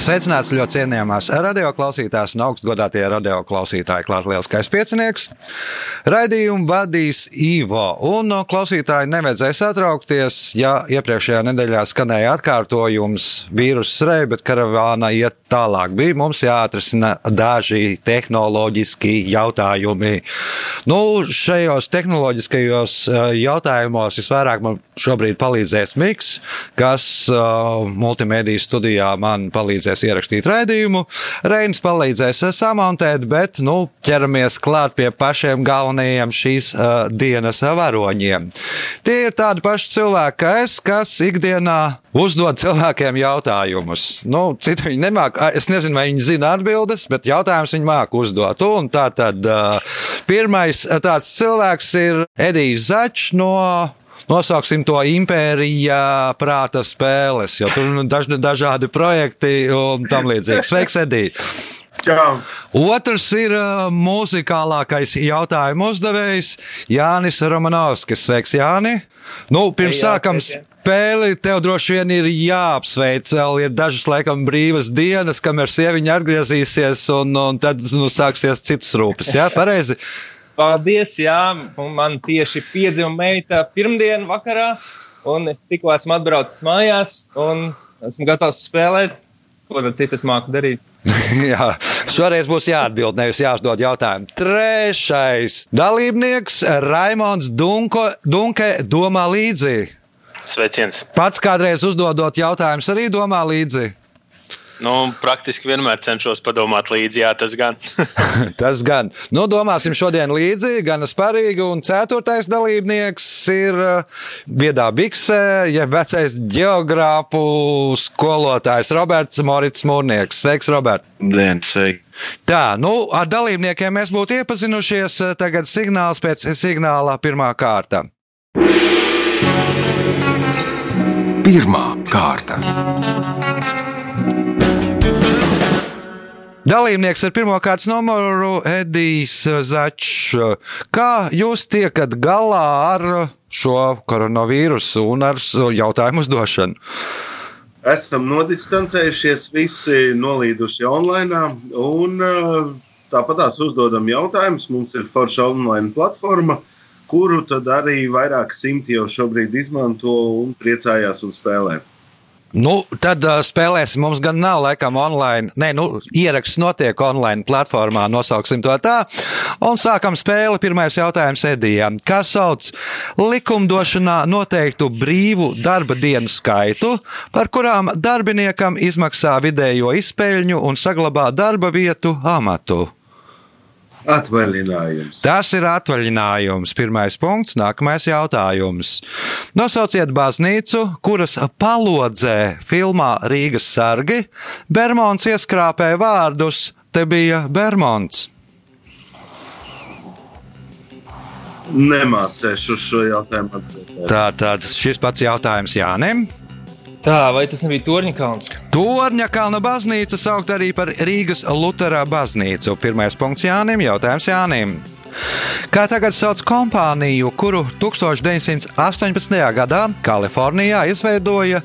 Sveicināts ļoti cienījamās radioklausītājas un augstgadātie radioklausītāji. Klāt lielskais piecinieks. Raidījumu vadīs Ivo. Un klausītāji nevajadzēs atraukties, ja iepriekšējā nedēļā skanēja atkārtojums vīrusu rei, bet karavāna iet tālāk. Bija mums jāatrisina daži tehnoloģiski jautājumi. Nu, šajos tehnoloģiskajos eh, jautājumos visvairāk man šobrīd palīdzēs Miks, kas uh, multimediju studijā man palīdzēs ierakstīt raidījumu. Reinis palīdzēs samontēt, bet nu, ķeramies klāt pie pašiem galvenajiem šīs uh, dienas varoņiem. Tie ir tādi paši cilvēki, kā es, kas ikdienā uzdod cilvēkiem jautājumus. Nu, citu viņi nemāca. Es nezinu, vai viņi zina atbildes, bet jautājumus viņi māca uzdot. Un tā tad uh, pirmais tāds cilvēks ir Edijs Začs no nosauksim to impērija prāta spēles, jo tur ir nu, daž, dažādi projekti un tam līdzīgi. Sveiks, Edī! Čau. Otrs ir uh, mūzikālākais jautājumu uzdevējs Jānis Romanovskis. Sveiks, Jāni! Nu, pirms Jā, sākam sveiki. spēli, tev droši vien ir jāapsveic. Vēl ir dažas, laikam, brīvas dienas, kamēr sieviņa atgriezīsies, un, un tad nu, sāksies citas rūpes. Jā, pareizi. Paldies, jā, un man tieši piedzima meita pirmdien vakarā, un es tikko esmu atbraucis mājās, un esmu gatavs spēlēt. Ko tad citas māku darīt? Jā, šoreiz būs jāatbild, nevis jāuzdod jautājumu. Trešais dalībnieks Raimons Dunko, Dunke domā līdzi. Sveiciens. Pats kādreiz uzdodot jautājumus, arī domā līdzi. Nu, praktiski vienmēr cenšos padomāt līdzi, jā, tas gan. Tas gan. Nu, domāsim šodien līdzi, gan sparīgi. Un ceturtais dalībnieks ir uh, Viedā Biksē, jeb vecais geogrāfu skolotājs Roberts Morits Mūrnieks. Sveiks, Robert! Dien, sveiki. Tā, nu, ar dalībniekiem mēs būtu iepazinušies. Tagad signāls pēc signāla pirmā kārta. Pirmā kārta. Dalībnieks ar pirmā kārtas numuru Edijs Začs. Kā jūs tiekat galā ar šo koronavīrusu un ar jautājumu uzdošanu? esam nodistancējušies, visi nolīduši online. Un uh, tāpatās uzdodam jautājumus. Mums ir forša online platforma, kuru arī vairāk simti jau šobrīd izmanto un priecājās un spēlē. Nu, tad uh, spēlēsim. Mums gan nav laikam online. Nē, nu, ieraksts notiek online platformā, nosauksim to tā. Un sākam spēli. Pirmais jautājums Edijam. Kā sauc likumdošanā noteiktu brīvu darba dienu skaitu, par kurām darbiniekam izmaksā vidējo izpēļņu un saglabā darba vietu amatu? Atvaļinājums. Tas ir atvaļinājums. Pirmais punkts, nākamais jautājums. Nosauciet baznīcu, kuras palodzē filmā Rīgas sargi. Bermons ieskrāpēja vārdus, te bija Bermons. Nemācēšu šo jautājumu atbildēt. Tā tad šis pats jautājums Jānim. Tā, vai tas nebija Torņa kalns? Torņa kalna baznīca saukt arī par Rīgas Lutera baznīcu. Pirmais punkts Jānim, jautājums Jānim. Kā tagad sauc kompāniju, kuru 1918. gadā Kalifornijā izveidoja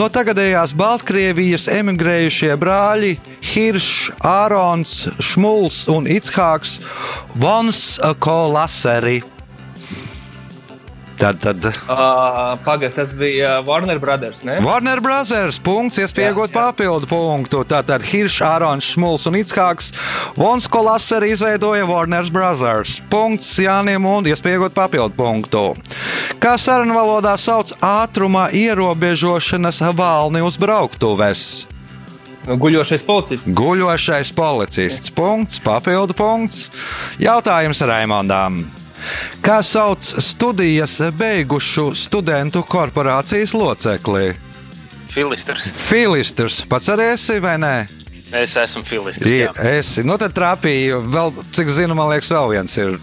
no tagadējās Baltkrievijas emigrējušie brāļi Hiršs, Ārons, Šmuls un Itshāks Vons Kolaseri. Tad, tad Uh, Pagaidā, tas bija Warner Brothers. Ne? Warner Brothers. Punkts, iespējot papildu punktu. Tātad Hiršs, Ārons, Šmuls un Itskāks. Vons Kolasers izveidoja Warner Brothers. Punkts Jānim un iespējot papildu punktu. Kā sarunu valodā sauc ātruma ierobežošanas valni uz brauktuves? Guļošais policists. Guļošais policists. Punkts, papildu punkts. Jautājums Raimondām. Kā sauc studijas beigušu studentu korporācijas locekli? Filisters. Filistrs pats arī esi vai nē? Es esmu jā. esi. Nu, tad trāpīja. Vēl, cik zinu, man liekas, vēl viens ir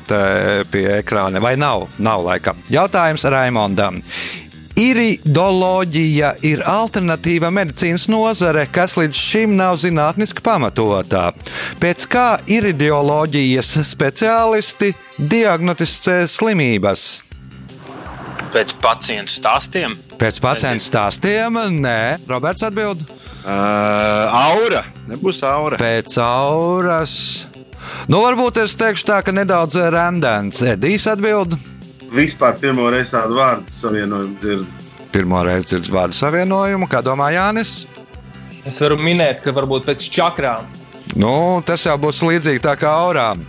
pie ekrāna. Vai nav? Nav laikam. Jautājums Raimondam. Iridoloģija ir alternatīva medicīnas nozare, kas līdz šim nav zinātniski pamatotā. Pēc kā iridioloģijas speciālisti diagnosticē slimības? Pēc pacientu stāstiem. Pēc pacientu stāstiem, nē, Roberts atbild. Uh, aura. Nebūs aura. Pēc auras. Nu, varbūt es teikšu tā, ka nedaudz rēmdēns. Edijs atbild. Vispār pirmo reizi tādu vārdu savienojumu dzirdu. Pirmo reizi dzirdu vārdu savienojumu, kā domā Jānis. Es varu minēt, ka varbūt pēc čakrām. Nu, tas jau būs līdzīgi tā kā aurām.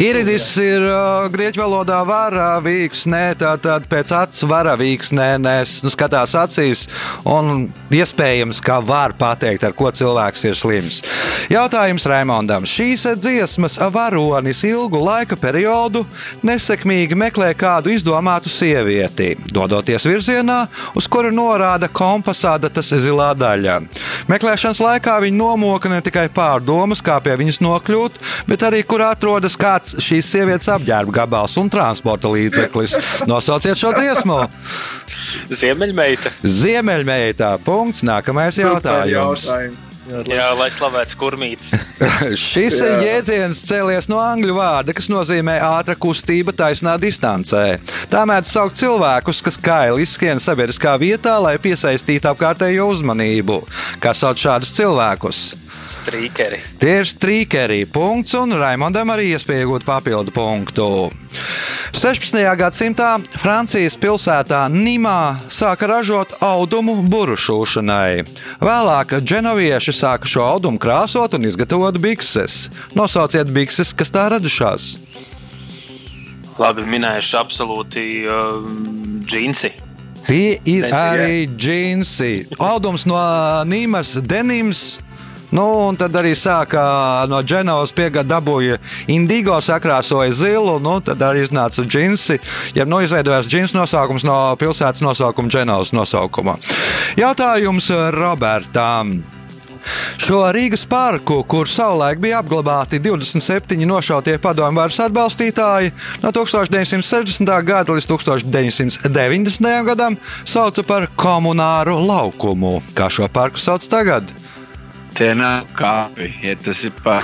Iridis ir uh, grieķu valodā vara vīksnē, tātad pēc acu vara vīksnē, nes nu, skatās acīs un iespējams, ka var pateikt, ar ko cilvēks ir slims. Jautājums Raimondam. Šīs dziesmas varonis ilgu laika periodu nesekmīgi meklē kādu izdomātu sievieti, dodoties virzienā, uz kuru norāda kompasādatas zilā daļa. Meklēšanas laikā viņi nomoka ne tikai pārdomas, kā pie viņas nokļūt, bet arī kur atrodas kāds šīs sievietes apģērba gabals un transporta līdzeklis. Nosauciet šo dziesmu! Ziemeļmeita. Ziemeļmeitā. Punkts. Nākamais jautājums. Jautājums. Jā, lai slavēts kurmītis. Šis Jā. jēdziens cēlies no angļu vārda, kas nozīmē ātra kustība taisnā distancē. Tā mēdz saukt cilvēkus, kas kaili izskrien sabiedriskā vietā, lai piesaistītu apkārtējo uzmanību. Kā sauc šādus cilvēkus? Strīkeri. Tie ir strīkeri. Punkts, un Raimondam arī iespēja iegūt papildu punktu. 16. gadsimtā Francijas pilsētā Nimā sāka ražot audumu burušūšanai. Vēlāk dženovieši sāka šo audumu krāsot un izgatavot bikses. Nosauciet bikses, kas tā radušās. Labi, minējuši absolūti uh, džinsi. Tie ir ir, arī džinsi. Audums no Nīmas denims. Nu, un tad arī sāka no Dženovas piegāda dabūja indigo, sakrāsoja zilu, nu, tad arī iznāca džinsi. Ja nu izveidojās džins nosaukums no pilsētas nosaukuma Dženovas nosaukuma. Jautājums Robertam. Šo Rīgas parku, kur savulaik bija apglabāti 27 nošautie padomju varas atbalstītāji, no 1960. gada līdz 1990. gadam sauca par komunāru laukumu. Kā šo parku sauc tagad? Tie nav kāpi, ja tas ir pa.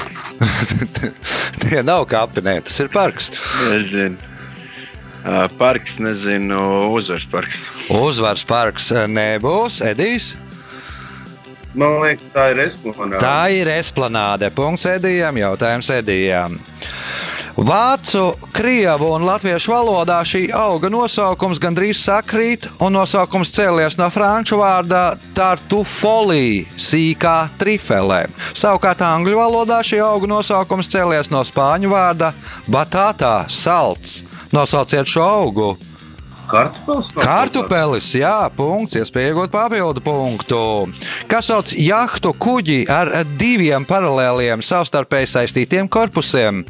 Tie nav kapi, nē, tas ir parks. Nezinu. Parks, nezinu, uzvaras parks. Uzvaras parks nebūs, Edijs. Man liekas, tā ir esplanāde. Tā ir esplanāde. Punkts Edijam, jautājums Edijam. Vācu, krievu un latviešu valodā šī auga nosaukums gandrīz sakrīt, un nosaukums cēlies no franču vārda tartufolī, sīkā trifelē. Savukārt angļu valodā šī auga nosaukums cēlies no spāņu vārda batātā, salds. Nosauciet šo augu. Kartupels. Kartupelis, jā, punkts, iespēja iegūt papildu punktu. Kas sauc jahtu kuģi ar diviem paralēliem savstarpēji saistītiem korpusiem?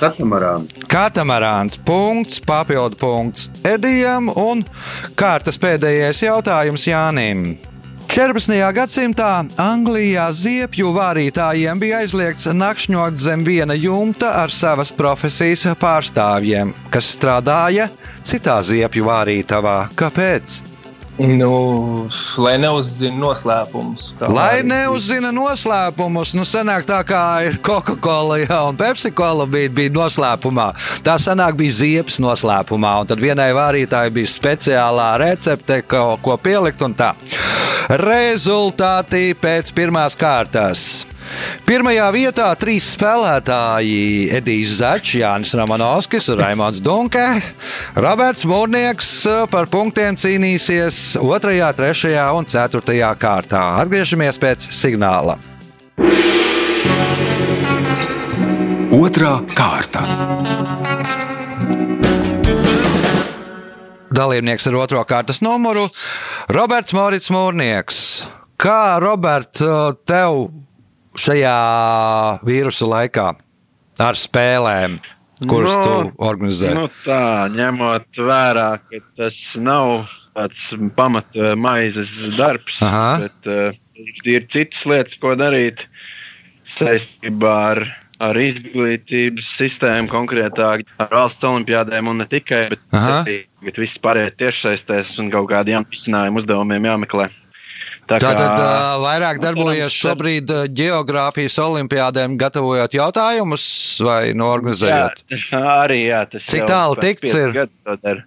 Katamarāna. Katamarāns, punkts, papildu punkts Edijam un kārtas pēdējais jautājums Jānim. 14. gadsimtā Anglijā ziepju vārītājiem bija aizliegts nakšņot zem viena jumta ar savas profesijas pārstāvjiem, kas strādāja citā ziepju vārītavā. Kāpēc? Nu, lai neuzzina noslēpumus. Lai neuzzina noslēpumus, nu sanāk tā kā ir Coca-Cola jā, un Pepsi-Cola bija, bija noslēpumā. Tā sanāk bija ziepes noslēpumā, un tad vienai vārītājai bija speciālā recepte, ko, ko pielikt un tā. Rezultāti pēc pirmās kārtas. Pirmajā vietā trīs spēlētāji - Edijs Začs, Jānis Ramanovskis Raimons Dunke. Roberts Mūrnieks par punktiem cīnīsies 2, 3 un 4 kārtā. Atgriežamies pēc signāla. Otra kārta. Dalībnieks ar otro kārtas numuru - Roberts Morits Mūrnieks. Kā, Robert, tev šajā vīrusu laikā ar spēlēm, kuras Nu, tu organizē? Nu, tā, ņemot vērā, ka tas nav tāds pamata maizes darbs, Aha. bet uh, ir citas lietas, ko darīt saistībā ar ar izglītības sistēmu, konkrētāk ar valsts olimpiādēm un ne tikai, bet bet viss pārējais tiešsaistēs un kaut kādiem izcinājumiem, uzdevumiem jāmeklē. Tā kā- Tātad uh, vairāk varam- šobrīd uh, geogrāfijas olimpiādēm, gatavojot jautājumus vai norganizējot. Jā, arī jā, tas Cik tālu tikts ir? dara.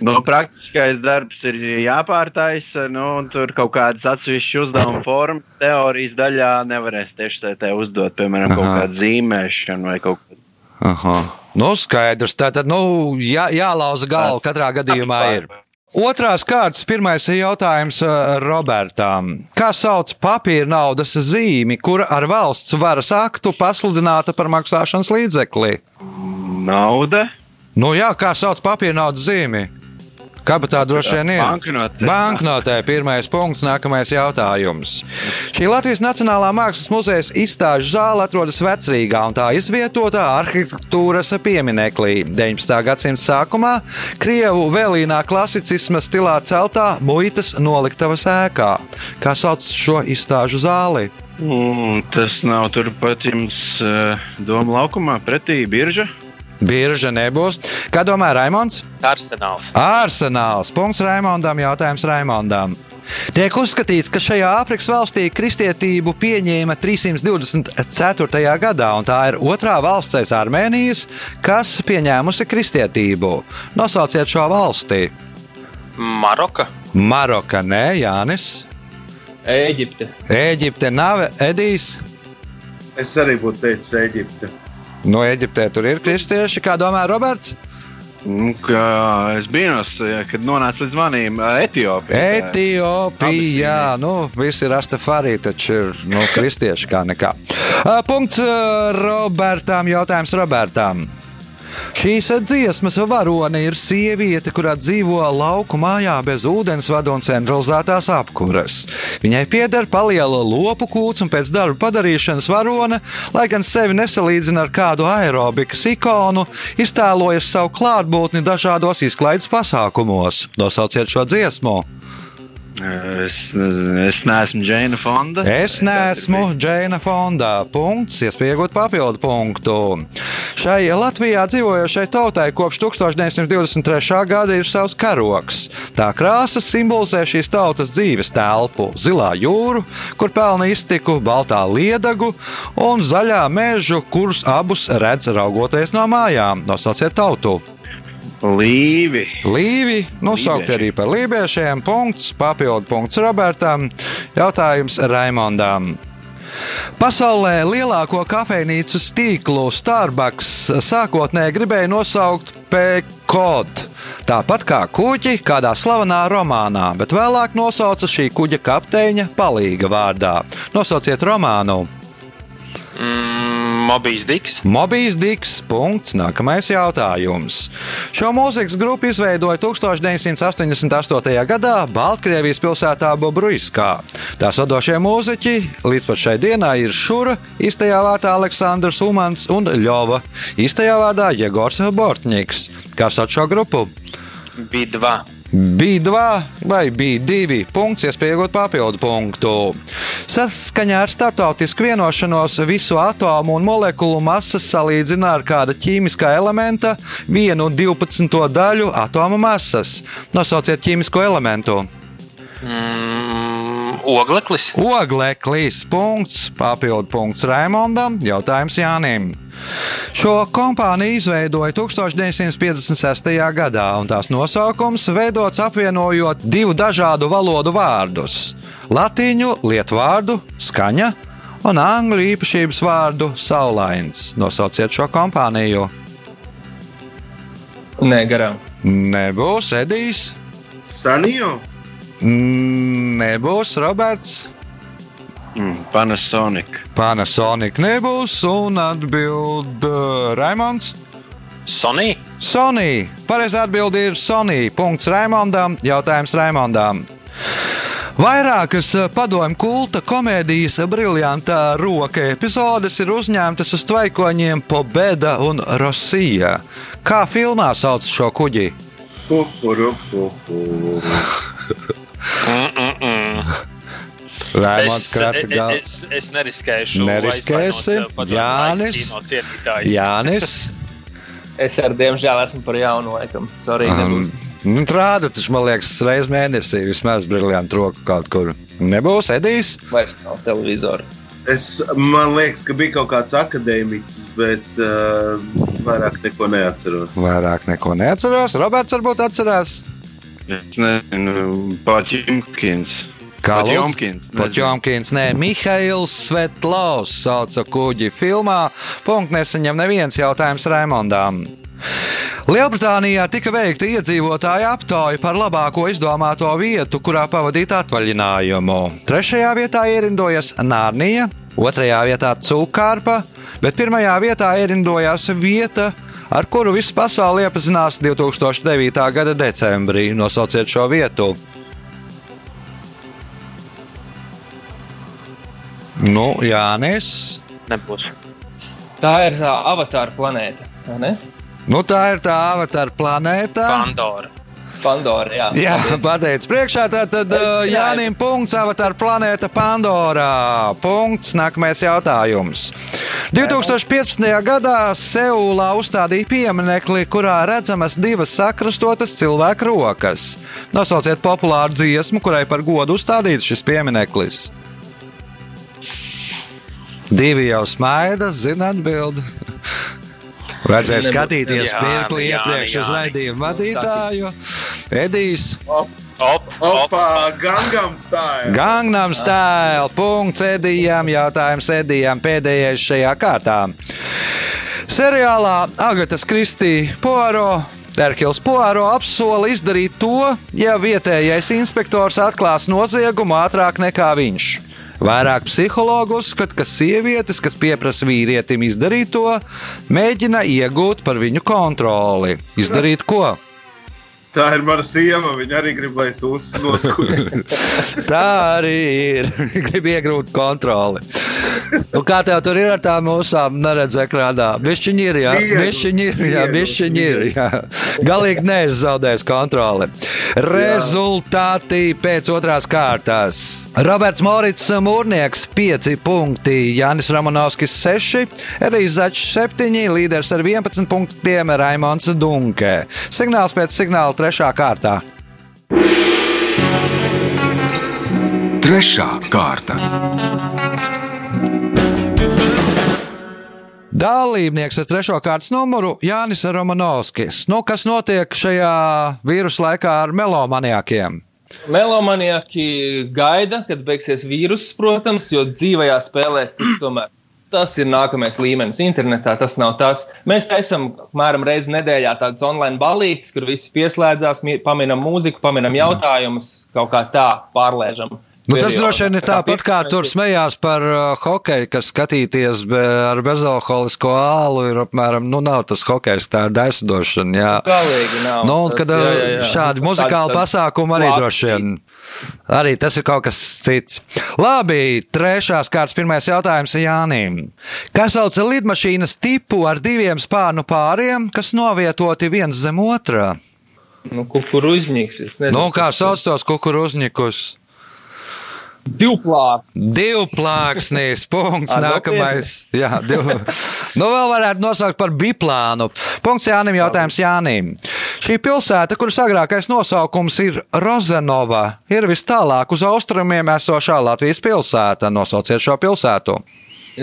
Nu, praktiskais darbs ir jāpārtaisa. Nu, un tur kaut kādas atsevišķas uzdevuma formas, teorijas daļā nevarēs tieši tā tā uzdot, piemēram, kaut Aha. kādu zīmēšanu vai kaut ko Aha. Nu, skaidrs. Tātad, nu, jā, jālauza galva katrā gadījumā ir. Otrās kārtas, pirmais jautājums uh, Robertam. Kā sauc papīra naudas zīmi, kura ar valsts varas aktu pasludināta par maksāšanas līdzekli? naudu. Nu jā, kā sauc papīra naudas zīmi? Kabatā droši vien ir. Banknotē. Banknotē pirmais punkts, nākamais jautājums. Šī Latvijas Nacionālā Mākslas muzeja izstāžu zāle atrodas Vecrīgā un tā izvietota arhitektūras piemineklī. 19. gadsimta sākumā Krievu vēlīnā klasicisma stilā celtā muitas noliktavas ēkā. Kā sauc šo izstāžu zāli? Mm, tas nav turpat jums uh, doma laukumā, pretī birža. Birža nebūs. Kā domā Raimons? Arsenāls. Arsenāls. Punkts Raimondam. Jautājums Raimondam. Tiek uzskatīts, ka šajā Āfrikas valstī kristietību pieņēma 324. gadā, un tā ir otrā valsts aiz Armēnijas, kas pieņēmusi kristietību. Nosauciet šo valsti. Maroka. Maroka, nē, Jānis. Ēģipte. Eģipte nav Edijs. Es arī būtu teicis Eģipte. No Eģiptē tur ir kristieši, kā domā Roberts. Nu, kā es biju, kad nonācu līdz manim Etiopijā. Etiopijā, nu, visi rastafari taču ir nu, kristieši kā nekā. Punkts Robertam, jautājums Robertam. Šīs dziesmas varone ir sieviete, kurā dzīvo lauku mājā bez ūdensvada un centralizētās apkuras. Viņai pieder paliela lopu kūts un pēc darba padarīšanas varone, lai gan sevi nesalīdzina ar kādu aerobikas ikonu, iztēlojas savu klātbūtni dažādos izklaides pasākumos. Nosauciet šo dziesmu! Es, es neesmu Džeina Fonda. Es neesmu Džeina Fondā. Punkts, iespēja iegūt papildu punktu. Šai Latvijā dzīvojošai tautai kopš 1923. gada ir savs karoks. Tā krāsas simbolizē šīs tautas dzīves telpu - zilā jūru, kur pelna iztiku, baltā liedagu un zaļā mežu, kurus abus redz raugoties no mājām. Nosauciet tautu! Līvi. Līvi, nosaukt arī par lībiešiem. Punkts, papildu punkts Robertam. Jautājums Raimondam. Pasaulē lielāko kafejnīcu tīklu Starbucks sākotnēji gribēja nosaukt P-kod. Tāpat kā kuģi kādā slavenā romānā, bet vēlāk nosauca šī kuģa kapteiņa palīga vārdā. Nosauciet romānu. Mm, Mobijs Diks. Mobijs Diks. Punkts. Nākamais jautājums. Šo mūzikas grupu izveidoja 1988. gadā Baltkrievijas pilsētā Bobruiskā. Tās vadošie mūziķi līdz pat šai dienai ir Šura, īstajā vārdā Aleksandrs Umans un Ļova, īstajā vārdā Jegors Bortņiks. Sauc šo grupu? Bija dva. Bija divi vai bija divi punkti, iespēja iegūt papildu punktu. Saskaņā ar starptautisku vienošanos visu atomu un molekulu masas salīdzina ar kāda ķīmiskā elementa vienu 12. daļu atoma masas. Nosauciet ķīmisko elementu. Mm, ogleklis. Ogleklis punkts, papildu punkts Raimondam, jautājums Jānim. Šo kompāniju izveidoja 1956. gadā, un tās nosaukums veidots apvienojot divu dažādu valodu vārdus - latīņu lietu vārdu skaņa un angļu īpašības vārdu saulains. Nosauciet šo kompāniju. Nē, garām. Nebūs Edijs, Sanio. Nebūs Roberts. Mm, Panasonic. Panasonic nebūs, un atbild uh, Raimons. Sonija. Sonija. Pareizā atbilde ir Sonija. Punkts Raimondam. Jautājums Raimondam. Vairākas eh, padomju kulta komēdijas briljantā roka epizodes ir uzņemtas uz tvaikoņiem Pobeda un Rosija. Kā filmā sauc šo kuģi? Pupuru, pupuru. Raimonds Es, krata es, galvu. es, es neriskēšu. Neriskēsi. aizvainot, uh, padomju Jānis. Jānis. Es ar diemžēl esmu par jaunu laikam. Sorry, Um, nebūs. nu, Rāda, tas man liekas, reizes mēnesī vismaz brīvdienu roku kaut kur. Nebūs Edijs. Vairs nav televizora. Es, man liekas, ka bija kaut kāds akadēmiķis, bet uh, vairāk neko neatceros. Vairāk neko neatceros. Roberts varbūt atcerās. Es nezinu, Paķimkins. Kā nezinu. Potjomkins, nē, Mihails Svetlovs sauca kuģi filmā. Punkts nesaņem neviens jautājums Raimondām. Lielbritānijā tika veikta iedzīvotāja aptauja par labāko izdomāto vietu, kurā pavadīt atvaļinājumu. Trešajā vietā ierindojas Nārnija, otrajā vietā Cūkārpa, bet pirmajā vietā ierindojās vieta, ar kuru visa pasaule iepazinās 2009. gada decembrī. Nosauciet šo vietu! Nu, Jānis. Nebūs. Tā ir tā avatāra planēta. vai ne? Nu, tā ir tā avatāra planēta. Pandora. Pandora. Jā, Jā, pateicis priekšā. Tad uh, Jānim punkts avatāra planēta Pandorā. Punkts. Nākamais jautājums. 2015. gadā Seulā uzstādīja pieminekli, kurā redzamas divas sakrastotas cilvēku rokas. Nosauciet populāru dziesmu, kurai par godu uzstādīts šis piemineklis. Divi jau smaida, zina atbildi. Vajadzēja skatīties mirkli Jāni, iepriekš uz Jāni. raidījumu vadītāju. Edijs. Op, op. Opa, Gangam stāja! Gangnam stēl. Punkts Edijam. Jautājums Edijam pēdējais šajā kārtā. Seriālā Agatas Kristī Poiro. Erkils Poiro apsola izdarīt to, ja vietējais inspektors atklās noziegumu ātrāk nekā viņš. Vairāk psihologu uzskata, ka sievietes, kas pieprasa vīrietim izdarīt to, mēģina iegūt par viņu kontroli. Izdarīt ko? Tā ir mana sieva. Viņa arī grib, lai es uzsnoskūju. Tā arī ir. Gribu iegūt kontroli. Nu, kā tev tur ir ar tām mūsām, neredz ekrānā? Bišķiņi ir, jā. Viegli, Bišķiņi ir, jā. viegli, Bišķiņi ir, jā. Galīgi neizzaudējis kontroli. Rezultāti pēc otrās kārtās. Roberts Morits Mūrnieks 5 punkti, Jānis Ramonovskis 6, Elīze Začs 7, līderis ar 11 punktiem Raimons Dunke. Signāls pēc signāla trešā kārtā. Trešā kārta. Dalībnieks ar trešo kārtas numuru Jānis Romanovskis. Nu, kas notiek šajā vīrusu laikā ar melomaniakiem? Melomaniaki gaida, kad beigsies vīruss, protams, jo dzīvajā spēlē tas tomēr. Tas ir nākamais līmenis. Internetā tas nav tas. Mēs taisām apmēram reizi nedēļā tādas online balītes, kur visi pieslēdzās, paminam mūziku, paminam jautājumus, kaut kā tā pārlēžam. Nu, tas droši vien ir tāpat kā tur smējās par uh, hokeju, kas skatīties be, ar bezalkoholisko ālu. Ir apmēram, nu, nav tas hokejs, tā ir daisdošana. Jā. Galīgi nav. Nu, un, Tas- kad jā, jā, jā, jā. šādi Tāds- muzikāli tāds pasākumi arī klāsts droši vien. Arī tas ir kaut kas cits. Labi, trešās kārtas pirmais jautājums Jānim. Kas sauc lidmašīnas tipu ar diviem spārnu pāriem, kas novietoti viens zem otrā? Nu, nezinu, Nu, kā sauc tos kukurūzņikus? Divplāk. Divplāksnis, punkts. Ar Nākamais. Jā, div... nu, vēl varētu nosaukt par biplānu. Punkts Jānim, jautājums Jānim. Šī pilsēta, kuras agrākais nosaukums ir Rozenova, ir vis tālāk uz austrumiem esošā Latvijas pilsēta. Nosauciet šo pilsētu.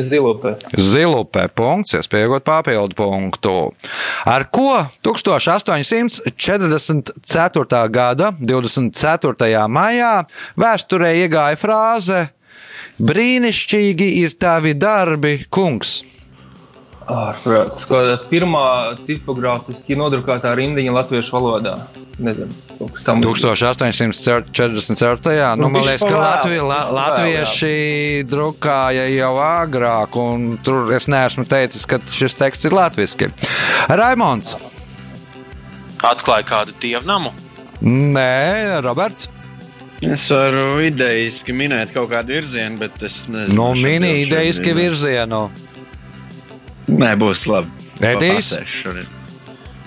Zilupē. Zilupē, punkts, iespējot papildu punktu. Ar ko 1844. gada 24. maijā vēsturē iegāja frāze: Brīnišķīgi ir tavi darbi, kungs. Ārprāts. Kāda pirmā tipogrāfiski nodrukātā rindiņa latviešu valodā. Nezinu, kaut kas tam 1844. Nu, man liekas, ka Latvi, la, latvieši drukāja jau agrāk, un tur es neesmu teicis, ka šis teksts ir latviešu. Raimons. Atklāja kādu dievnamu. Nē, Roberts. Es varu idejiski minēt kaut kādu virzienu, bet es nezinu. Nu, mini idejiski nezinu. virzienu. Nē, būs labi. Edijs?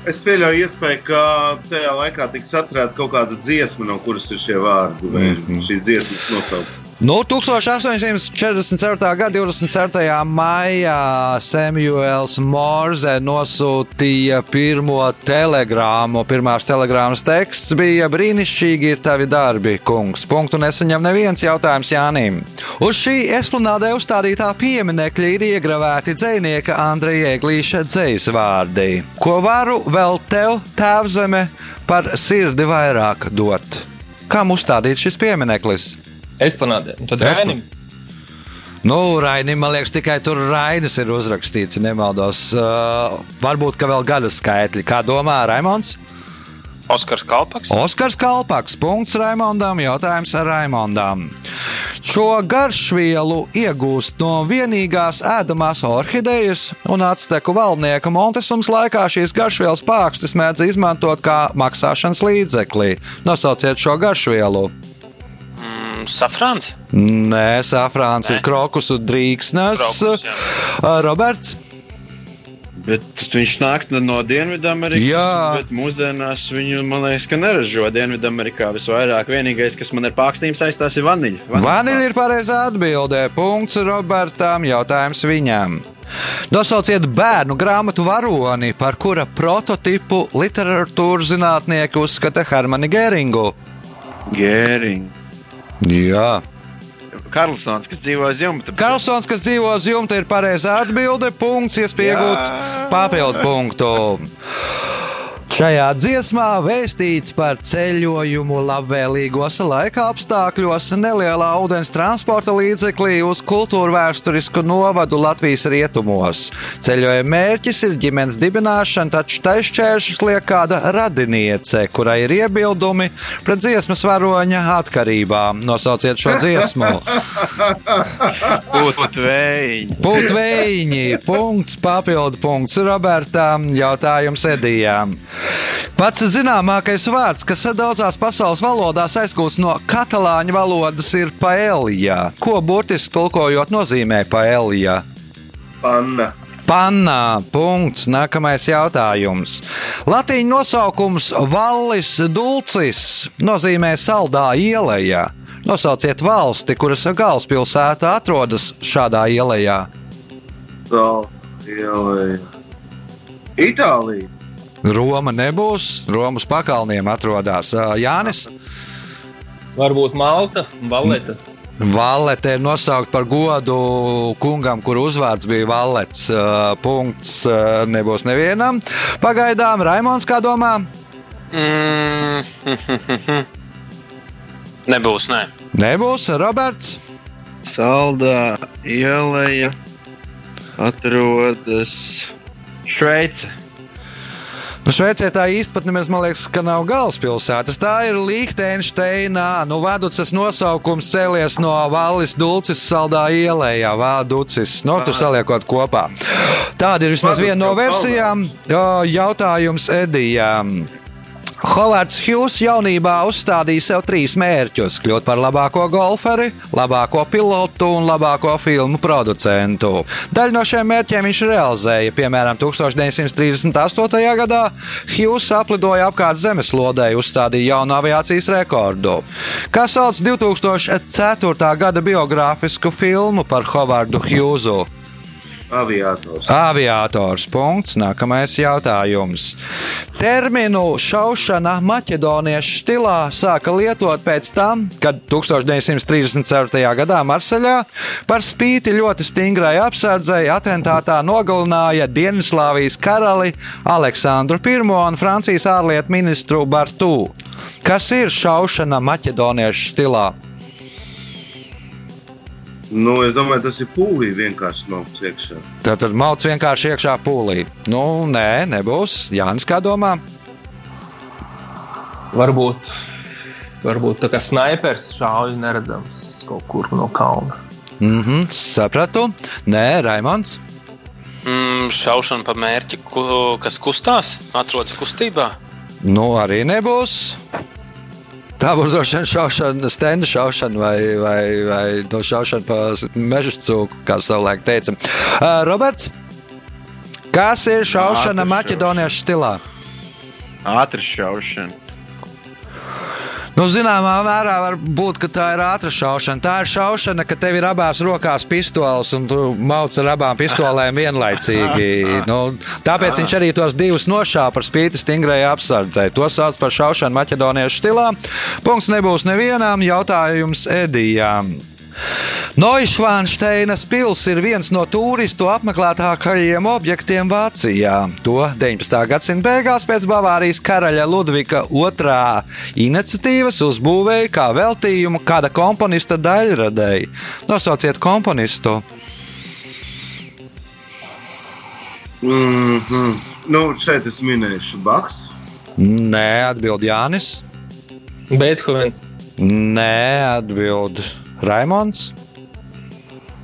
Es pieļauju iespēju, ka tajā laikā tiks atcerēta kaut kāda dziesma, no kuras ir šie vārdi, vai Mhm. šīs dziesmas nosaukt. Nu, 1844. gada 27. maijā Samuels Morze nosūtīja pirmo telegrāmu. Pirmās telegrāmas teksts bija brīnišķīgi ir tavi darbi, kungs. Punktu nesaņem neviens jautājums Jānim. Uz šī esplanādē uzstādītā pieminekļa ir iegravēti dzinieka Andreja Eglīša dzīs vārdi. Ko varu vēl tev, tēvzeme, par sirdi vairāk dot? Kam uzstādīts šis piemineklis? Esplanādē. Tad Rainim. Nu, Rainim, man liekas, tikai tur Rainis ir uzrakstīts, nemaldos. Uh, varbūt, ka vēl gada skaitļi. Kā domā Raimons? Oskars Kalpaks. Oskars Kalpaks, punkts Raimondam, jautājums Raimondam. Šo garšvielu iegūst no vienīgās ēdamās orhidejas un atsteku valdnieka Montesums laikā šīs garšvielas pākstis mēdz izmantot kā maksāšanas līdzekli. Nosauciet šo garšvielu. Mm, Safrāns. Nē, safrāns ir krokusu drīksnes. Krokus, jā. Roberts. Bet viņš nāk no Dienvidamerikas. Jā. Bet mūsdienās viņu, man liekas, ka neražo Dienvidamerikā visvairāk. Vienīgais, kas man ar pārkstīm saistās, ir vaniļa. Vaniļa ir pareizā atbildē. Punkts Robertam. Jautājums viņam. Nosauciet bērnu grāmatu varoni, par kura prototipu literatūras zinātnieki uzskata Hermanu Gēringu. Gēriņš. Jā. Karlsons, kas dzīvo uz jumta. Karlsons, kas dzīvo jumta, ir pareizā atbilde. Punkts, iespēja iegūt papildu punktu. Šajā dziesmā vēstīts par ceļojumu labvēlīgos laika apstākļos, nelielā ūdens transporta līdzeklī uz kultūra vēsturisku novadu Latvijas rietumos. Ceļojuma mērķis ir ģimenes dibināšana, taču taisšķēršus liek kāda radiniece, kurai ir iebildumi pret dziesmas varoņa atkarībām. Nosauciet šo dziesmu! Putvējiņš. Putvējiņi, punkts, papildu punkts Robertam, jautājums Edijām. Pats zināmākais vārds, kas daudzās pasaules valodās aizgūst no katalāņu valodas, ir paelijā. Ko burtiski tulkojot nozīmē paelijā? Panna. Panā. Punkts. Nākamais jautājums. Latīņu nosaukums Vallis Dulcis nozīmē saldā ielā. Nosauciet valsti, kuras galvaspilsēta atrodas šādā ielā. Itālija. Itālija. Roma nebūs. Romas pakalniem atrodas Jānis. Varbūt Malta, Valeta. Valete ir nosaukta par godu kungam, kur uzvārds bija Valets. Punkts nebūs nevienam. Pagaidām, Raimons, kā domā? Mm, Nebūs, nē. Nebūs Roberts. Saldā ielēja atrodas Šveice. Nu, Šveicē tā pat nemaz, man liekas, ka nav galvaspilsētas. Tā ir Liechtensteinā. Nu, Vaducas nosaukums cēlies no Vallis Dulcis saldā ielējā, Vāducis. Nu, tur saliekot kopā. Tāda ir vismaz viena no versijām. Jautājums Edijam. Hovards Hughes jaunībā uzstādīja sev trīs mērķus - kļūt par labāko golferi, labāko pilotu un labāko filmu producentu. Daļu no šiem mērķiem viņš realizēja. Piemēram, 1938. gadā Hughes aplidoja apkārt zemeslodē, uzstādīja jaunu aviācijas rekordu. Kā sauc 2004. gada biogrāfisku filmu par Hovardu Hughesu? Aviators. Aviators. Punkts. Nākamais jautājums. Terminu šaušana maķedoniešu stilā sāka lietot pēc tam, kad 1934. gadā Marseļā par spīti ļoti stingrai apsardzei atentātā nogalināja Dienvidslāvijas karali Aleksandru I un Francijas ārlietu ministru Bartū. Kas ir šaušana maķedoniešu stilā? Nu, es domāju, tas ir pūlī vienkārši smalks iekšā. Tad, tad malts vienkārši iekšā pūlī. Nu, nē, nebūs. Jānis, kā domā? Varbūt, varbūt tā kā snaipers šauj neredzams kaut kur no kalna. Mhm, sapratu. Nē, Raimons. Mm, šaušana pa mērķi, kas kustās, atrodas kustībā. Nu, arī nebūs. Tā būs droši vien šaušana, stenda šaušana vai, vai, vai no šaušana pa meža cūku, kā savulaik teica. Uh, Roberts, kas ir šaušana Ātri maķedoniešu stilā? Ātri šaušana. Nu, zināmā mērā var būt, ka tā ir ātrā šaušana. Tā ir šaušana, ka tev ir abās rokās pistoles un tu mauc ar abām pistolēm vienlaicīgi. Nu, tāpēc viņš arī tos divus nošāva par spīti stingrai apsardzei. To sauc par šaušanu maķedoniešu stilā. Punkts nebūs nevienam jautājums Edijām. Noišvānšteinas pils ir viens no turistu apmeklētākajiem objektiem Vācijā. To 19. gadsimta beigās pēc Bavārijas karaļa Ludvika II iniciatīvas uzbūvēja kā veltījumu kāda komponista daļradēji. Nosauciet komponistu! Mm -hmm. nu, šeit es minēšu Baks. Nē, atbild Jānis. Beethovens. Nē, atbild Raimons.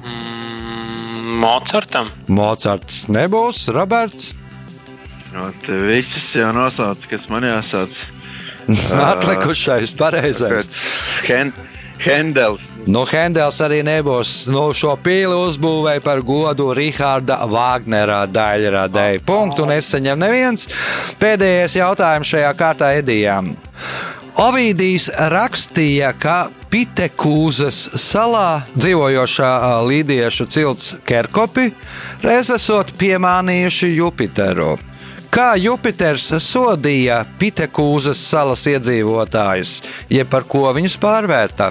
Mm, Mocartam. Mocards nebūs, Roberts. No, te visus jau nosauc, kas man jāsauc. Atlikušais pareizais. Hen Hendels. Nu, Hendels arī nebūs. Nu, šo pīli uzbūvēja par godu Rahāda Wagnera daļradēji. Punktu nesaņem neviens. Pēdējais jautājums šajā kārtā Edijām. Ovidijs rakstīja, ka Pitekūzas salā dzīvojošā līdiešu cilts Kerkopi reiz esot piemānījuši Jupiteru. Kā Jupiters sodīja Pitekūzas salas iedzīvotājus, jeb par ko viņus pārvērta?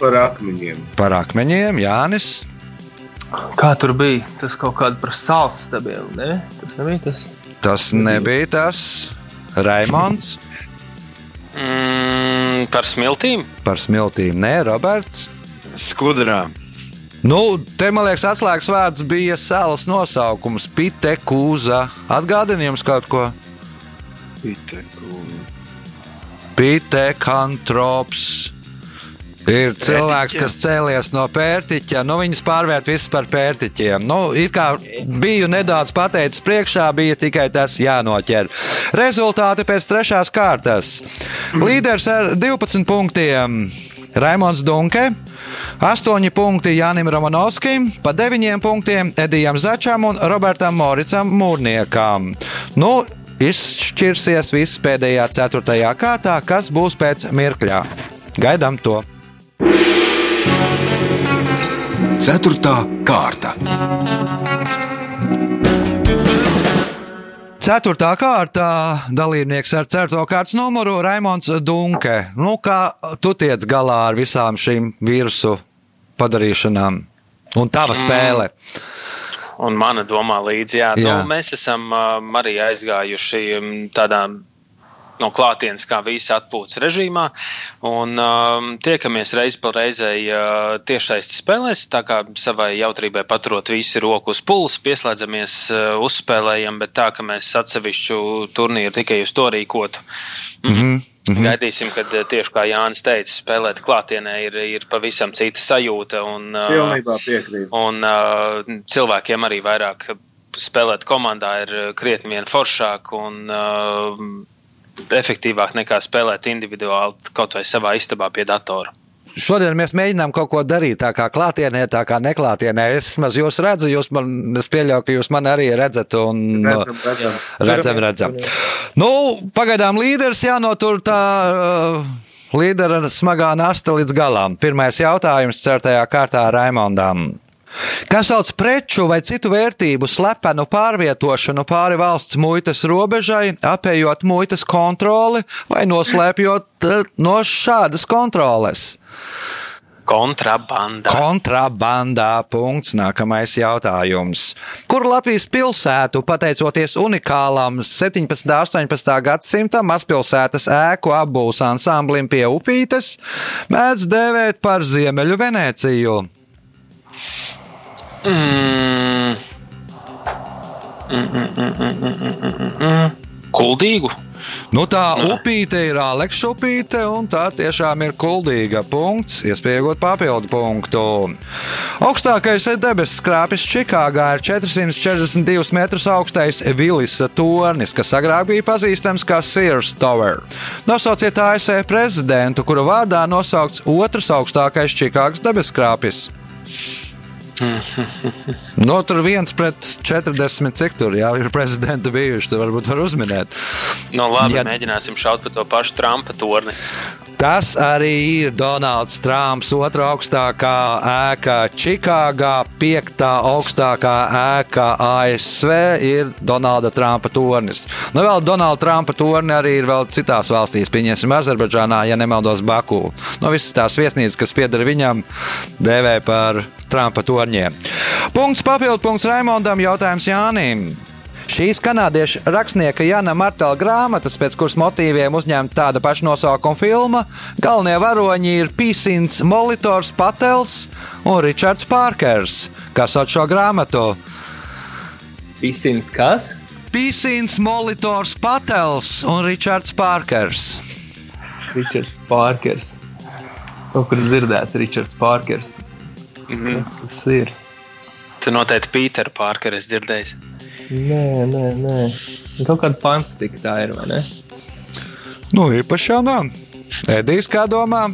Par akmeņiem. Par akmeņiem, Jānis. Kā tur bija? Tas kaut kāda par sāls stabiem, ne? Tas nebija tas. Tas nebija tas Raimons Mm, par smiltīm. par smiltīm. Nē, Roberts. Skudrām. Nu, te man liekas, atslēgas vārds bija salas nosaukums - Pitekūza. Atgādini jums kaut ko? Pitekantrops. Ir cilvēks, kas cēlies no pērtiķa, nu viņas pārvērt visus par pērtiķiem. Nu, it kā biju nedaudz pateicis priekšā, bija tikai tas jānoķer. Rezultāti pēc trešās kārtas. Līderis ar 12 punktiem Raimons Dunke. 8 punkti Jānim Romanovskim, pa 9 punktiem Edijam Začam un Robertam Moricam Mūrniekam. Nu, izšķirsies viss pēdējā ceturtajā kārtā, kas būs pēc mirkļa. Gaidām to! Ceturtā kārta. Ceturtā kārtā dalībnieks ar ceturto kārtas numuru Raimons Dunke. Nu, kā tu tiec galā ar visām šīm vīrusu padarīšanām? Un tava spēle. Un mana domā līdzi, jā, jā. Nu, mēs esam um, arī aizgājuši tādā no klātienes, kā visi atpūtas režīmā. Un um, tiekamies reizi pa reizei uh, tiešsaistes spēlēs. Tā kā savai jautrībai paturot visi roku uz pulsa, pieslēdzamies, uh, uzspēlējam, bet tā, ka mēs atsevišķu turnīru tikai uz to rīkotu. Mm -hmm. Gaidīsim, kad uh, tieši kā Jānis teica, spēlēt klātienē ir, ir pavisam cita sajūta. Un, uh, Pilnībā piekrītu. Un uh, cilvēkiem arī vairāk spēlēt komandā ir uh, krietni vien foršāk un uh, efektīvāk nekā spēlēt individuāli kaut vai savā istabā pie datora. Šodien mēs mēģinām kaut ko darīt, tā kā klātienē, tā kā neklātienē. Es maz jūs redzu, jūs man, es pieļauju, ka jūs mani arī redzat. Un, Redzam, redzam. Redzam, redzam. Nu, pagaidām līderis jānotur tā. Uh, Līdera smagā nasta līdz galam. Pirmais jautājums certajā kārtā Raimondam. Kas sauc preču vai citu vērtību slepenu pārvietošanu pāri valsts muitas robežai, apējot muitas kontroli vai noslēpjot eh, no šādas kontroles? Kontrabanda. Kontrabandā. Punkts. Nākamais jautājums. Kur Latvijas pilsētu, pateicoties unikālam 17. un 18. gadsimta mazpilsētas ēku apbūves ansamblim pie upītes, mēdz dēvēt par Ziemeļu Venēciju? Mm. Mm, mm, mm, mm, mm, mm, mm. Kuldīgu. Nu, tā upīte ir Aleksa upīte, un tā tiešām ir kuldīga. Punkts, iespējot papildu punktu. Augstākais debesu skrāpis Čikāgā ir 442 metrus augstais Vilisa tornis, kas agrāk bija pazīstams kā Sears Tower. Nosauciet ASV prezidentu, kura vārdā nosaukts otrs augstākais Čikāgas debesu skrāpis. No, tur viens pret 40, cik tur jau ir prezidenti bijuši. Tur varbūt var uzminēt. No Nu, labi, ja... mēģināsim šaut pa to pašu Trumpa torni. Tas arī ir Donalds Trumps, otrā augstākā ēka Čikāgā, piektā augstākā ēka ASV ir Donalda Trumpa tornis. Nu, vēl Donalda Trumpa torni arī ir vēl citās valstīs, pieņemsim, Azerbaidžānā, ja nemaldos Baku. Nu, visas tās viesnīcas, kas pieder viņam, dēvē par Trumpa torņiem. Punkts papildu punkts Raimondam, jautājums Jānim. Šīs kanādiešu rakstnieka Jana Martela grāmatas, pēc kuras motīviem uzņemta tāda paša nosaukuma filma, galvenie varoņi ir Pīsins Molitors Patels un Ričards Pārkers. Kas sauc šo grāmatu? Pisins kas? Pīsins Molitors Patels un Ričards Pārkers. Ričards Pārkers. Kaut kur dzirdēts Ričards Pārkers. Mhm. Kas tas ir? Tu noteikti Pīteru Pārkeru esi dzirdējis. Nē, nē, nē. Kaut kāda panstika tā ir, vai ne? Nu, īpaši jau nav. Edijs, kā domā?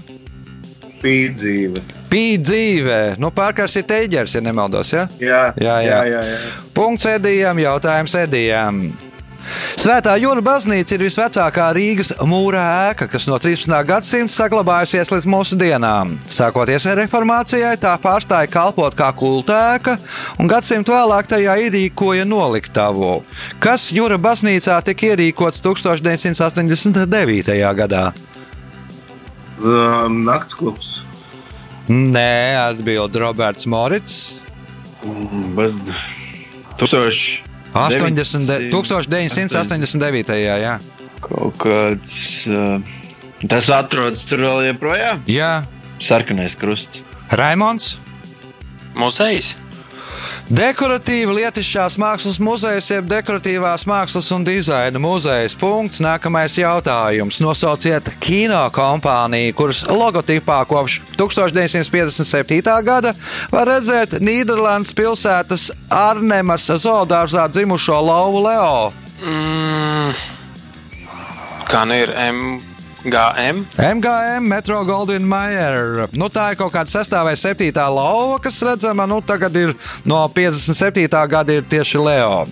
Pīdzīve. Pīdzīve dzīve. Nu, Pārkers ir teiģers, ja nemaldos. Ja? Jā, Jā, jā. jā, jā, jā. Punkts Edijam, jautājums Edijam. Svētā Jūra baznīca ir visvecākā Rīgas mūra ēka, kas no 13. gadsimta saglabājusies līdz mūsu dienām. Sākoties ar reformācijai, tā pārstāja kalpot kā kultēka, un gadsimtu vēlāk tajā ierīkoja noliktavu, kas Jūra baznīcā tika ierīkots 1989. gadā. Naktsklubs. Nē, atbild Roberts Morits. Tūkstoši 80, 1989. Jā, kaut kāds. Uh, tas atrodas tur vēl joprojām. jā. Sarkanais krusts. Raimons. Muzejs. Dekoratīva lietišķās mākslas muzejs, jeb dekoratīvās mākslas un dizaina muzejs. Punkts. Nākamais jautājums. Nosauciet kino kompāniju, kuras logotipā kopš 1957. gada var redzēt Nīderlandes pilsētas Arnemas zoodārzā dzimušo lauvu Leo. Mm. Kā ir MGM? MGM, Metro Goldwyn Mayer. Nu, tā ir kaut kāda sastāvā vai septītā lauva, kas redzama. Nu, tagad ir no 57. gada ir tieši Leo.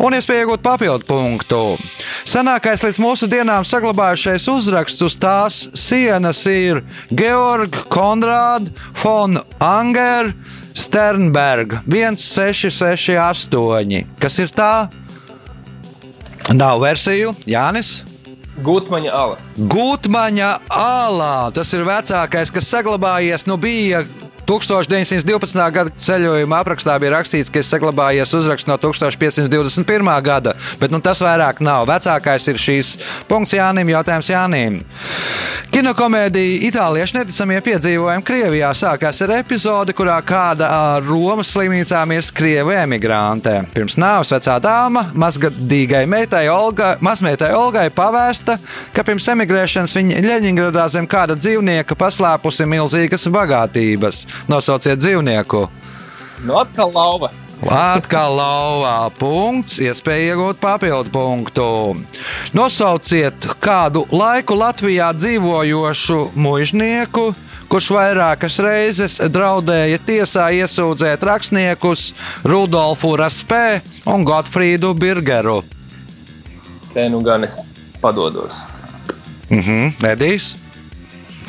Un iespēja iegūt papildu punktu. Senākais līdz mūsu dienām saglabājušais uzraksts uz tās sienas ir Georg Konrāds von Anger Sternberg 1668. Kas ir tā? Nav versiju, Jānis. Gutmaņa ala. Gutmaņa alā. Tas ir vecākais, kas saglabājies. Nu, bija 1912. gada ceļojuma aprakstā bija rakstīts, ka ir saglabājies uzraksts no 1521. gada, bet nu, tas vairāk nav. Vecākais ir šīs punkts Jānim, jautājums Jānim. Kinokomēdija Itāliešu neticamie piedzīvojumi Krievijā sākās ar epizodi, kurā kāda Romas slimnīcā mirs krievu emigrante. Pirms nāves vecā dāma mazgadīgai meitai Olga, mazmeitai Olgai pavēsta, ka pirms emigrēšanas viņa Ļeņingradā zem kāda dzīvnieka paslēpusi milzīgas bagātības. Nosauciet dzīvnieku! Nu, atkal lauva. Atkal lauvā punkts, iespēja iegūt papildu punktu. Nosauciet kādu laiku Latvijā dzīvojošu mužnieku, kurš vairākas reizes draudēja tiesā iesūdzēt rakstniekus Rudolfu Raspē un Gotfrīdu Birgeru. Te nu gan es padodos. Mhm, Edijs.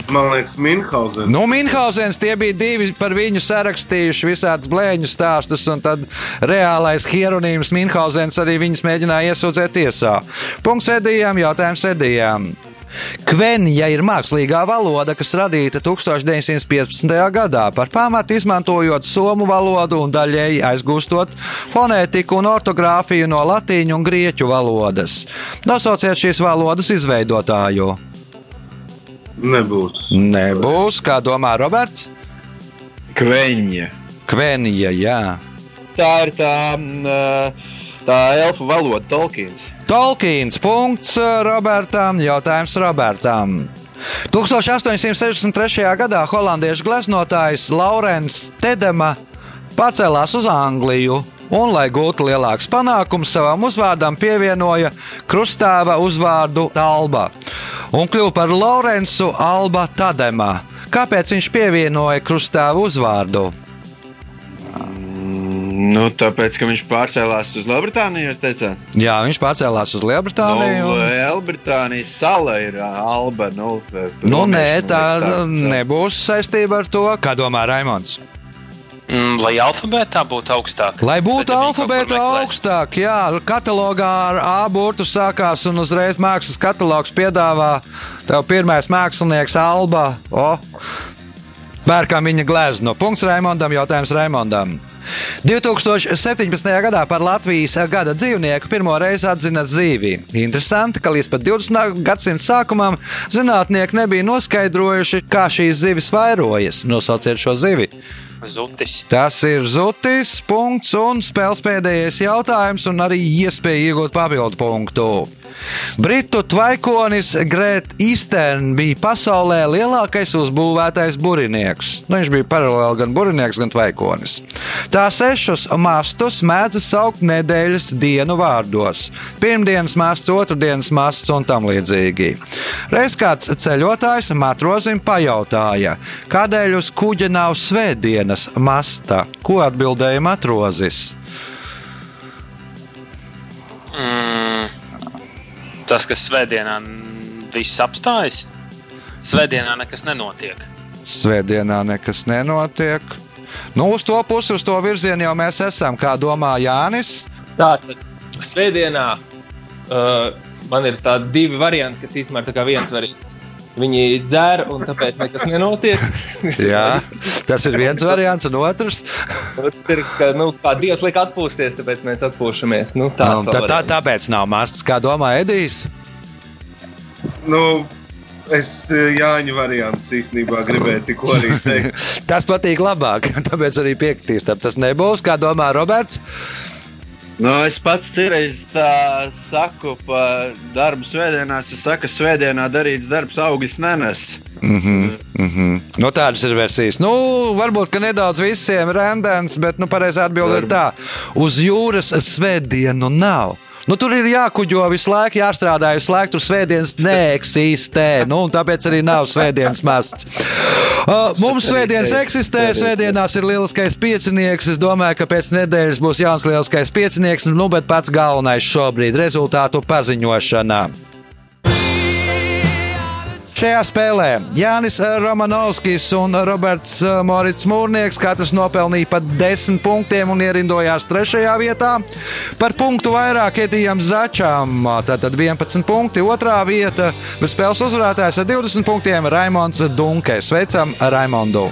Man liekas, Minhausen. Nu, Minhausens tie bija divi par viņu sarakstījuši visādus blēņu stāstus, un tad reālais hieronīms Minhausens arī viņus mēģināja iesūdzēt tiesā. Punkts Edijam, jautājums Edijam. Kvenja ir mākslīgā valoda, kas radīta 1915. gadā par pamatu izmantojot somu valodu un daļēji aizgūstot fonētiku un ortogrāfiju no latīņu un grieķu valodas. Nosauciet šīs valodas izveidotāju. Nebūs. Nebūs, kā domā Roberts? Kveņa. Kvenija, jā. Tā ir tā, mm, tā elfu valoda, Tolkiens. Tolkiens. Punkts Robertam. Jautājums Robertam. 1863. gadā holandiešu gleznotājs Laurens Tedema pacēlās uz Angliju un, lai gūtu lielākus panākumus, savam uzvārdam pievienoja krustāva uzvārdu Alba un kļuva par Laurensu Alba Tademā. Kāpēc viņš pievienoja krustāva uzvārdu? Nu, tāpēc, ka viņš pārcēlās uz Lielbritāniju, jūs teicāt? Jā, viņš pārcēlās uz Lielbritāniju. Nu, un- Lielbritānijas sala ir Alba. Nu, Nu, nē, tā nebūs saistība ar to, kā domā Raimons. Mm, lai alfabētā būtu augstāk. Lai būtu meklē. augstāk, jā, katalogā ar A burtu sākās un uzreiz mākslas katalogs piedāvā tev pirmais mākslinieks Alba. O, Pērkam viņa gleznu. Punkts Raimondam, jautājums Raimondam. 2017. gadā par Latvijas gada dzīvnieku pirmo reizi atzina zīvi. Interesanti, ka līdz pat 20. gadsimta sākumam zinātnieki nebija noskaidrojuši, kā šīs zivis vairojas. Nosauciet šo zivi! Zutis. Tas ir zutis, punkts un spēles pēdējais jautājums, un arī iespēja iegūt papildu punktu. Britu tvaikonis Grēta Eastern bija pasaulē lielākais uzbūvētais burinieks. Nu, viņš bija paralēli gan burinieks, gan tvaikonis. Tā sešus mastus mēdz saukt nedēļas dienu vārdos. Pirmdienas masts, otrdienas masts un tam līdzīgi. Reiz kāds ceļotājs matrozim pajautāja, kādēļ uz kuģa nav svētdienas masta. Ko atbildēja matrozis? Mm, tas, kas svētdienā viss apstājas, svētdienā nekas nenotiek. Svētdienā nekas nenotiek. Nu, uz to pusi, uz to virzienu jau mēs esam, kā domā Jānis. Tā tad svētdienā uh, man ir tādi divi varianti, kas īstenībā ir viens variants. Viņi dzer, un tāpēc nekas nenotiek. Jā, tas ir viens variants, un otrs. Ir, ka, nu, Dievs liek atpūsties, tāpēc mēs atpūšamies. Nu, tā, Um, tā, tā, tāpēc nav masts, kā domā Edijs. Nu, es Jāņa variants īstenībā gribēju tikko arī teikt. Tas patīk labāk, tāpēc arī piekritīs. tam Tas nebūs, kā domā Roberts. Nu, es pats citreiz tā saku par darbu svētdienās. Es saku, ka svētdienā darīts darbs augļus nenes. Mm -hmm, mm -hmm. Nu, tādas ir versijas. Nu, varbūt ka nedaudz visiem rēmdens, bet nu, pareizā atbilde ir tā. Uz jūras svētdienu nav. Nu, tur ir jākuģo visu laiku, jāstrādā visu laiku. Tur svētdienas neeksistē. Nu, un tāpēc arī nav svētdienas masts. Uh, mums svētdienas eksistē. Svētdienās ir lieliskais piecinieks. Es domāju, ka pēc nedēļas būs jauns lieliskais piecinieks. Nu, bet pats galvenais šobrīd rezultātu paziņošana. Šajā spēlē Jānis Romanovskis un Roberts Morits Mūrnieks katrs nopelnīja pa 10 punktiem un ierindojās trešajā vietā. Par punktu vairāk Edijam Začam, tātad 11 punkti. Otrā vieta, bet spēles uzvarētājs ar 20 punktiem Raimons Dunke. Sveicam Raimondu!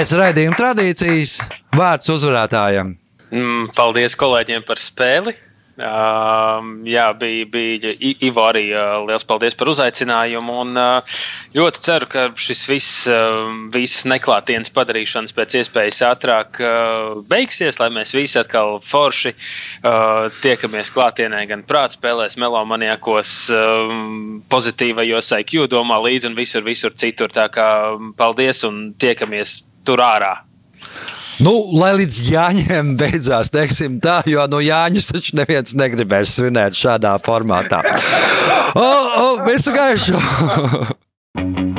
Pēc raidījuma tradīcijas vārds uzvarētājam. Mm, paldies kolēģiem par spēli. Um, jā, bija, bija Ivo arī uh, liels paldies par uzaicinājumu. Un, uh, ļoti ceru, ka šis viss, uh, visas neklātienes padarīšanas pēc iespējas ātrāk uh, beigsies, lai mēs visi atkal forši uh, tiekamies klātienē, gan prāta spēlēs, melomaniakos, um, pozitīvajos IQ domā līdzi un visur, visur citur. Tā kā um, paldies un tiekamies tur ārā. Nu, lai līdz Jāņiem beidzās, teiksim tā, jo no Jāņus taču neviens negribēs svinēt šādā formātā. O, o, visu gaišu!